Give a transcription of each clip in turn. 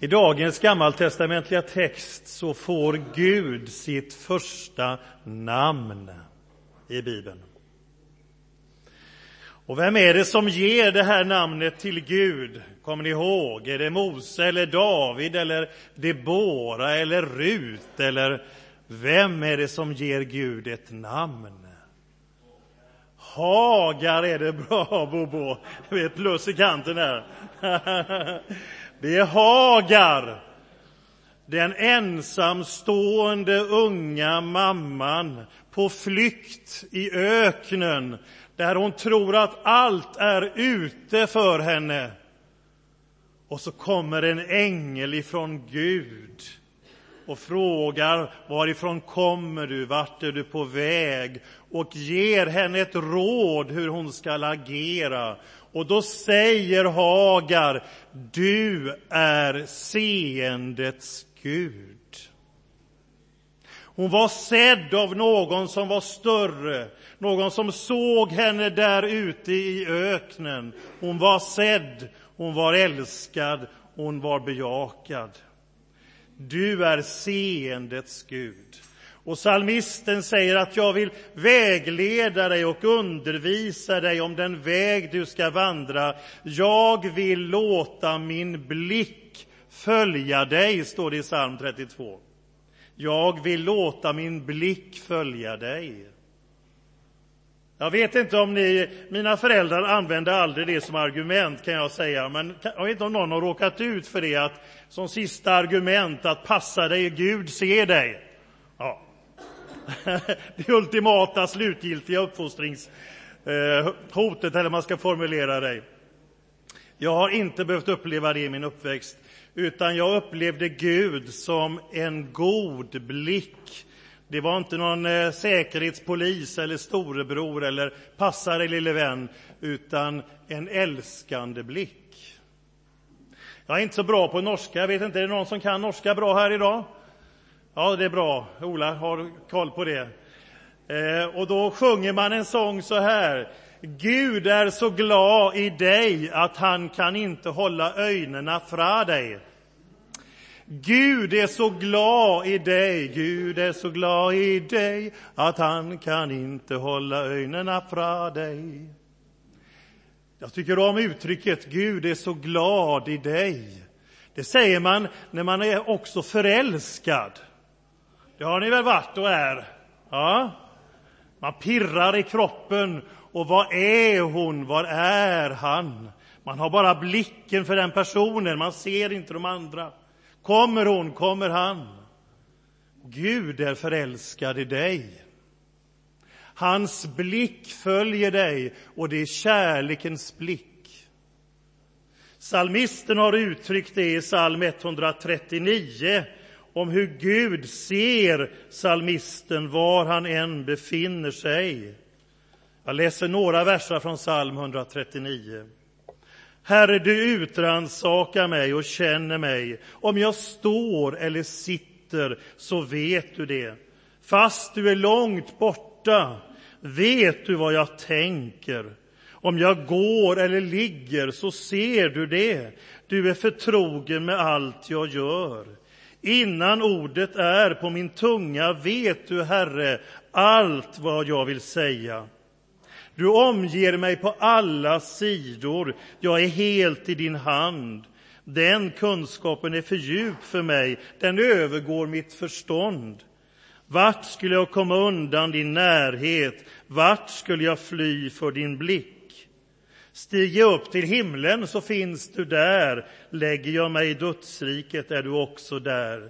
I dagens gammaltestamentliga text så får Gud sitt första namn i Bibeln. Och vem är det som ger det här namnet till Gud? Kommer ni ihåg? Är det Mose eller David eller Debora eller Rut eller vem är det som ger Gud ett namn? Hagar är det bra, Bobo. Det är ett plus i kanten här. Det är Hagar, den ensamstående unga mamman på flykt i öknen där hon tror att allt är ute för henne. Och så kommer en ängel ifrån Gud och frågar varifrån kommer du, vart är du på väg? Och ger henne ett råd hur hon ska agera. Och då säger Hagar, du är seendets Gud. Hon var sedd av någon som var större, någon som såg henne där ute i öknen. Hon var sedd, hon var älskad, hon var bejakad. Du är seendets Gud. Och psalmisten säger att jag vill vägleda dig och undervisa dig om den väg du ska vandra. Jag vill låta min blick följa dig, står det i psalm 32. Jag vill låta min blick följa dig. Jag vet inte om ni, mina föräldrar använde aldrig det som argument kan jag säga, men jag vet inte om någon har råkat ut för det att som sista argument att passa dig, Gud ser dig. Det ultimata, slutgiltiga uppfostringshotet, eh, eller man ska formulera det. Jag har inte behövt uppleva det i min uppväxt, utan jag upplevde Gud som en god blick det var inte någon eh, säkerhetspolis eller storebror eller passare lille vän, utan en älskande blick. Jag är inte så bra på norska. Jag vet inte, är det någon som kan norska bra här idag? Ja, det är bra. Ola har koll på det. Eh, och då sjunger man en sång så här. Gud är så glad i dig att han kan inte hålla ögonen fra dig. Gud är så glad i dig, Gud är så glad i dig att han kan inte hålla ögonen fra dig. Jag tycker om uttrycket Gud är så glad i dig. Det säger man när man är också förälskad. Det har ni väl varit och är? Ja. Man pirrar i kroppen. Och vad är hon? Var är han? Man har bara blicken för den personen, man ser inte de andra. Kommer hon, kommer han. Gud är förälskad i dig. Hans blick följer dig och det är kärlekens blick. Salmisten har uttryckt det i psalm 139 om hur Gud ser salmisten var han än befinner sig. Jag läser några verser från psalm 139. Herre, du utransakar mig och känner mig. Om jag står eller sitter så vet du det. Fast du är långt borta vet du vad jag tänker. Om jag går eller ligger så ser du det. Du är förtrogen med allt jag gör. Innan ordet är på min tunga vet du, Herre, allt vad jag vill säga. Du omger mig på alla sidor. Jag är helt i din hand. Den kunskapen är för djup för mig. Den övergår mitt förstånd. Vart skulle jag komma undan din närhet? Vart skulle jag fly för din blick? Stiger jag upp till himlen så finns du där. Lägger jag mig i dödsriket är du också där.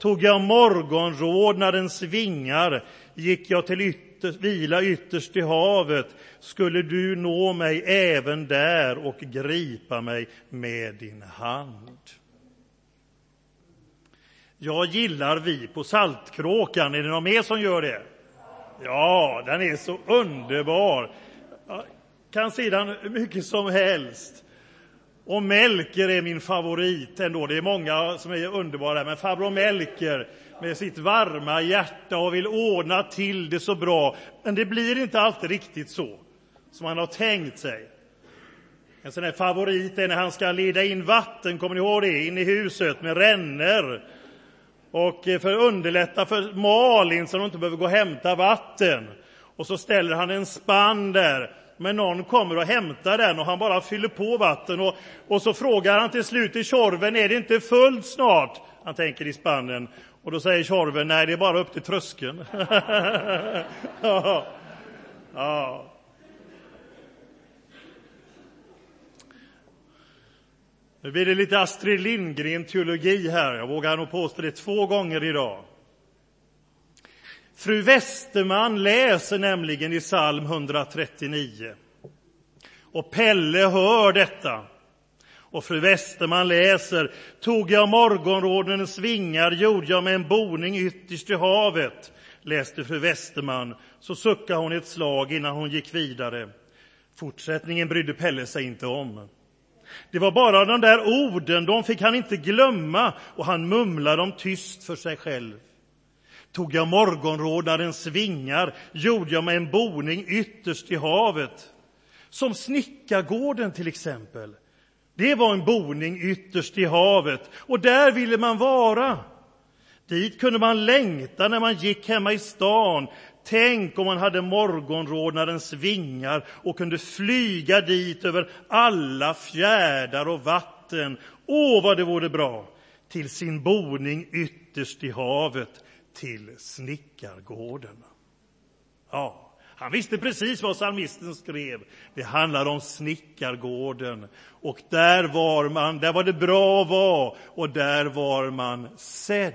Tog jag morgonrodnadens vingar gick jag till ytter, vila ytterst i havet skulle du nå mig även där och gripa mig med din hand. Jag gillar vi på Saltkråkan. Är det någon mer som gör det? Ja, den är så underbar. Kan sedan mycket som helst. Och Melker är min favorit ändå. Det är många som är underbara, men farbror Melker med sitt varma hjärta och vill ordna till det så bra. Men det blir inte alltid riktigt så som han har tänkt sig. En sån här favorit är när han ska leda in vatten, kommer ni ihåg det, in i huset med ränner. Och eh, för att underlätta för Malin så hon inte behöver gå och hämta vatten. Och så ställer han en spann där, men någon kommer och hämtar den och han bara fyller på vatten. Och, och så frågar han till slut i Tjorven, är det inte fullt snart? Han tänker i spannen. Och då säger Tjorven, nej det är bara upp till tröskeln. ja. ja. Nu blir det lite Astrid Lindgren-teologi här. Jag vågar nog påstå det två gånger idag. Fru Westerman läser nämligen i psalm 139. Och Pelle hör detta. Och fru Westerman läser, tog jag morgonrådens vingar, gjorde jag med en boning ytterst i havet, läste fru Westerman, så suckade hon ett slag innan hon gick vidare. Fortsättningen brydde Pelle sig inte om. Det var bara de där orden, de fick han inte glömma, och han mumlade dem tyst för sig själv. Tog jag morgonrådarens vingar, gjorde jag mig en boning ytterst i havet. Som Snickargården till exempel. Det var en boning ytterst i havet, och där ville man vara. Dit kunde man längta när man gick hemma i stan. Tänk om man hade morgonrådnarens vingar och kunde flyga dit över alla fjärdar och vatten. Åh, vad det vore bra! Till sin boning ytterst i havet, till Snickargården. Ja. Han visste precis vad psalmisten skrev. Det handlar om Snickargården. Och där var man, där var det bra att vara och där var man sedd.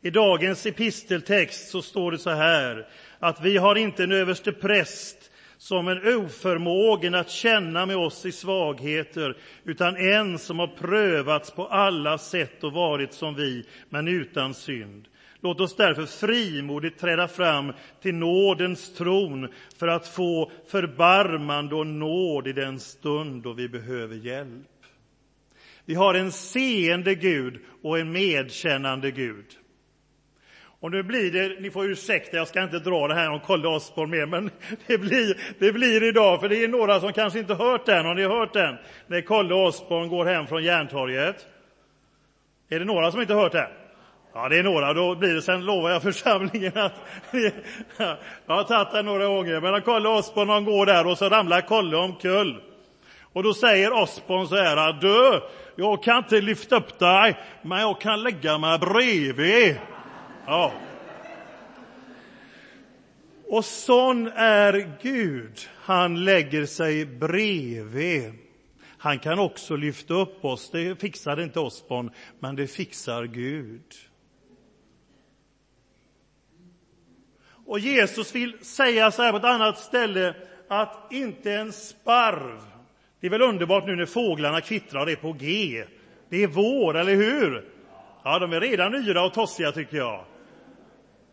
I dagens episteltext så står det så här att vi har inte en överste präst som en oförmågen att känna med oss i svagheter, utan en som har prövats på alla sätt och varit som vi, men utan synd. Låt oss därför frimodigt träda fram till nådens tron för att få förbarmande och nåd i den stund då vi behöver hjälp. Vi har en seende Gud och en medkännande Gud. Och nu blir det, ni får ursäkta, jag ska inte dra det här om Kalle Osborn mer, men det blir, det blir idag, för det är några som kanske inte hört den. Har ni hört den? När Kalle Osborn går hem från Järntorget. Är det några som inte hört den? Ja, det är några. Då blir det, sen lovar jag församlingen att... jag har tagit den några gånger, men Kalle Osborn han går där och så ramlar Kalle omkull. Och då säger Osborn så här, du, jag kan inte lyfta upp dig, men jag kan lägga mig bredvid. Ja. Och sån är Gud. Han lägger sig bredvid. Han kan också lyfta upp oss. Det fixar inte Osborn, men det fixar Gud. Och Jesus vill säga så här på ett annat ställe att inte en sparv, det är väl underbart nu när fåglarna kvittrar och är på G. Det är vår, eller hur? Ja, de är redan yra och tossiga tycker jag.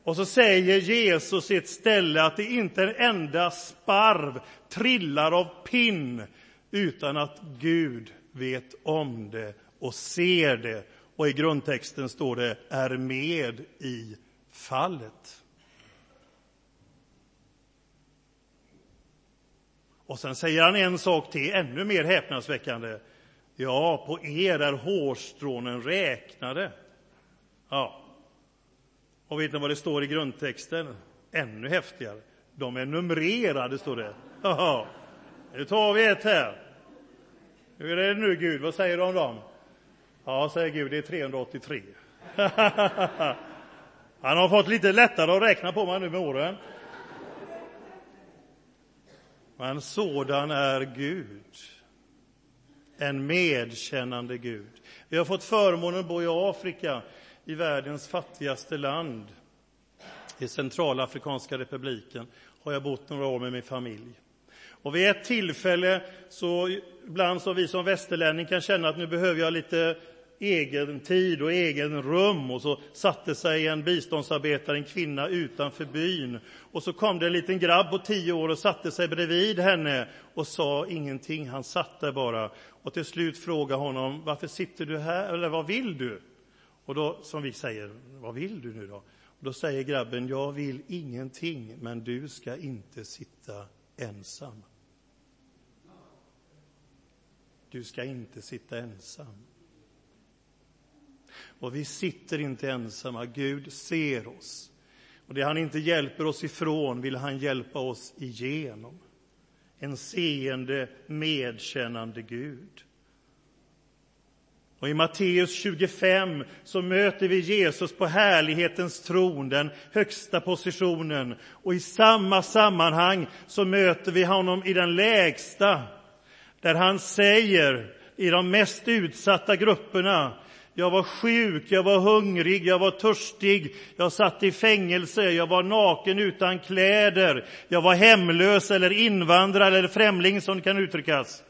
Och så säger Jesus i ett ställe att det inte en enda sparv trillar av pinn utan att Gud vet om det och ser det. Och i grundtexten står det är med i fallet. Och sen säger han en sak till, ännu mer häpnadsväckande. Ja, på er är hårstrånen räknade. Ja. Och vet ni vad det står i grundtexten? Ännu häftigare. De är numrerade, står det. Ja. Nu tar vi ett här. Hur är det nu, Gud? Vad säger du om dem? Ja, säger Gud, det är 383. Han har fått lite lättare att räkna på mig nu med åren. Men sådan är Gud. En medkännande Gud. Vi har fått förmånen att bo i Afrika, i världens fattigaste land. I Centralafrikanska republiken har jag bott några år med min familj. Och vid ett tillfälle, så ibland som vi som västerlänning kan känna att nu behöver jag lite egen tid och egen rum. Och så satte sig en biståndsarbetare, en kvinna, utanför byn. Och så kom det en liten grabb på tio år och satte sig bredvid henne och sa ingenting. Han satt där bara. Och till slut frågade honom, varför sitter du här? Eller vad vill du? Och då, som vi säger, vad vill du nu då? Då säger grabben, jag vill ingenting, men du ska inte sitta ensam. Du ska inte sitta ensam. Och vi sitter inte ensamma. Gud ser oss. Och det han inte hjälper oss ifrån vill han hjälpa oss igenom. En seende, medkännande Gud. Och I Matteus 25 så möter vi Jesus på härlighetens tron, den högsta positionen. Och i samma sammanhang så möter vi honom i den lägsta, där han säger i de mest utsatta grupperna jag var sjuk, jag var hungrig, jag var törstig, jag satt i fängelse, jag var naken utan kläder, jag var hemlös eller invandrare eller främling som det kan uttryckas.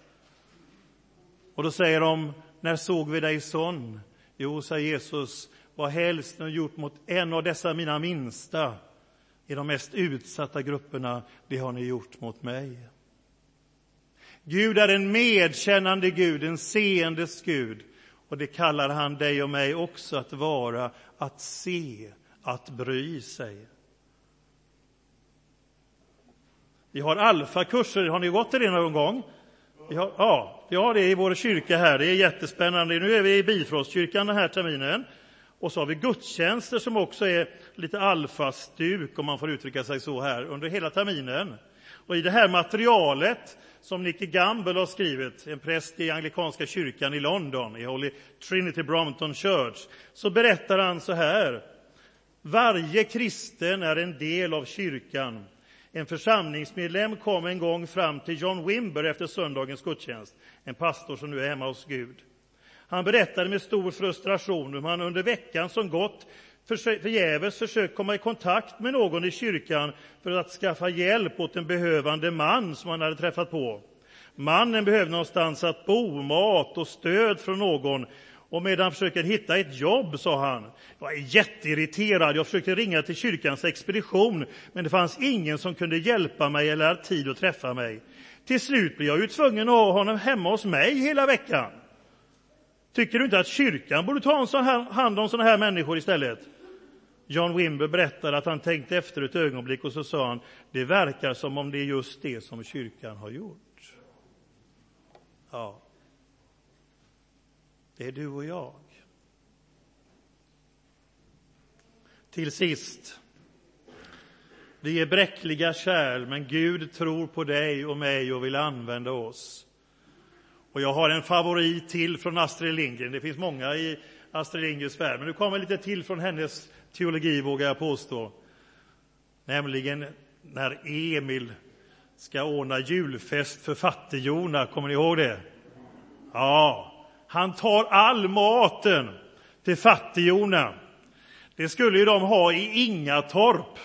Och då säger de, när såg vi dig sån? Jo, säger Jesus, vad helst ni gjort mot en av dessa mina minsta i de mest utsatta grupperna, det har ni gjort mot mig. Gud är en medkännande Gud, en seendes Gud. Och det kallar han dig och mig också att vara, att se, att bry sig. Vi har alfakurser, har ni gått till det någon gång? Vi har, ja, vi har det i vår kyrka här, det är jättespännande. Nu är vi i Bifrostkyrkan den här terminen. Och så har vi gudstjänster som också är lite alfastuk, om man får uttrycka sig så här, under hela terminen. Och i det här materialet som Nicky Gamble har skrivit, en präst i anglikanska kyrkan i London, i Holy Trinity Brompton Church, så berättar han så här. Varje kristen är en del av kyrkan. En församlingsmedlem kom en gång fram till John Wimber efter söndagens gudstjänst, en pastor som nu är hemma hos Gud. Han berättade med stor frustration hur han under veckan som gått förgäves försökt komma i kontakt med någon i kyrkan för att skaffa hjälp åt en behövande man som han hade träffat på. Mannen behövde någonstans att bo, mat och stöd från någon. Och medan han försöker hitta ett jobb, sa han. Jag är jätteirriterad. Jag försökte ringa till kyrkans expedition, men det fanns ingen som kunde hjälpa mig eller hade tid att träffa mig. Till slut blev jag ju tvungen att ha honom hemma hos mig hela veckan. Tycker du inte att kyrkan borde ta hand om sådana här människor istället? John Wimber berättar att han tänkte efter ett ögonblick och så sa han, det verkar som om det är just det som kyrkan har gjort. Ja. Det är du och jag. Till sist. Vi är bräckliga kärl, men Gud tror på dig och mig och vill använda oss. Och jag har en favorit till från Astrid Lindgren. Det finns många i Astrid Lindgrens värld, men nu kommer lite till från hennes teologi, vågar jag påstå. Nämligen när Emil ska ordna julfest för fattigjona. Kommer ni ihåg det? Ja, han tar all maten till fattigjona. Det skulle ju de ha i Ingatorp.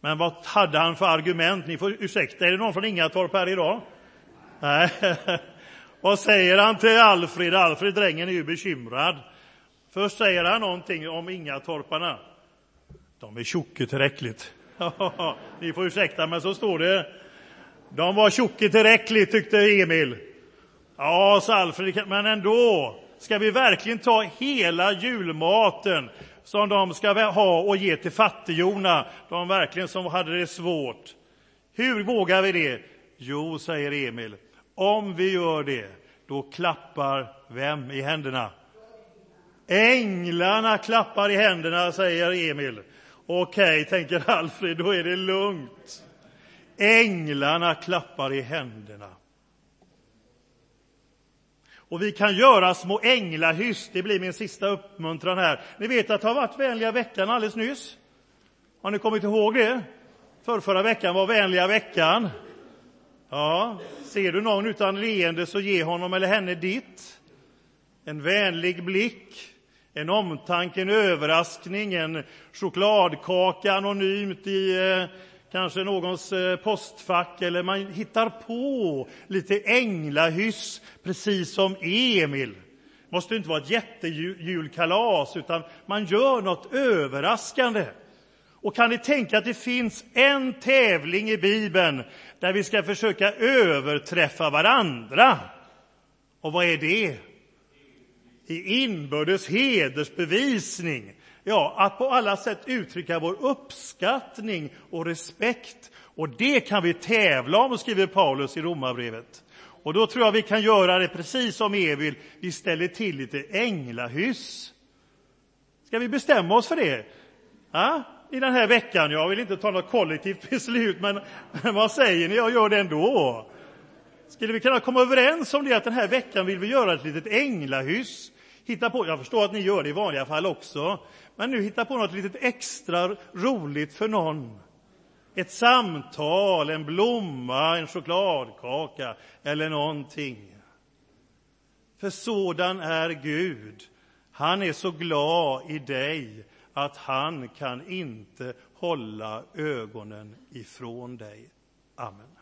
Men vad hade han för argument? Ni får ursäkta, är det någon från Ingatorp här idag? Nej. vad säger han till Alfred? Alfred, drängen, är ju bekymrad. Först säger han någonting om Ingatorparna. De är tjocka tillräckligt. Ni får ursäkta, men så står det. De var tjocka tillräckligt, tyckte Emil. Ja, sa Alfred, men ändå. Ska vi verkligen ta hela julmaten som de ska ha och ge till fattigjorna, de verkligen som hade det svårt? Hur vågar vi det? Jo, säger Emil, om vi gör det, då klappar vem i händerna? Änglarna klappar i händerna, säger Emil. Okej, tänker Alfred, då är det lugnt. Änglarna klappar i händerna. Och vi kan göra små änglahyss, det blir min sista uppmuntran här. Ni vet att det har varit vänliga veckan alldeles nyss. Har ni kommit ihåg det? För förra veckan var vänliga veckan. Ja, ser du någon utan leende så ge honom eller henne ditt. En vänlig blick, en omtanke, en överraskning, en chokladkaka anonymt i eh, kanske någons eh, postfack, eller man hittar på lite änglahyss, precis som Emil. Det måste inte vara ett jättejulkalas, utan man gör något överraskande. Och kan ni tänka att det finns en tävling i Bibeln där vi ska försöka överträffa varandra? Och vad är det? I inbördes hedersbevisning. Ja, att på alla sätt uttrycka vår uppskattning och respekt. Och det kan vi tävla om, skriver Paulus i Romarbrevet. Och då tror jag vi kan göra det precis som Evil, vi ställer till lite änglahyss. Ska vi bestämma oss för det? Ja, I den här veckan, jag vill inte ta något kollektivt beslut, men, men vad säger ni? Jag gör det ändå. Skulle vi kunna komma överens om det, att den här veckan vill vi göra ett litet änglahyss? Hitta på, jag förstår att ni gör det i vanliga fall också, men nu hitta på något litet extra roligt för någon. Ett samtal, en blomma, en chokladkaka eller någonting. För sådan är Gud. Han är så glad i dig att han kan inte hålla ögonen ifrån dig. Amen.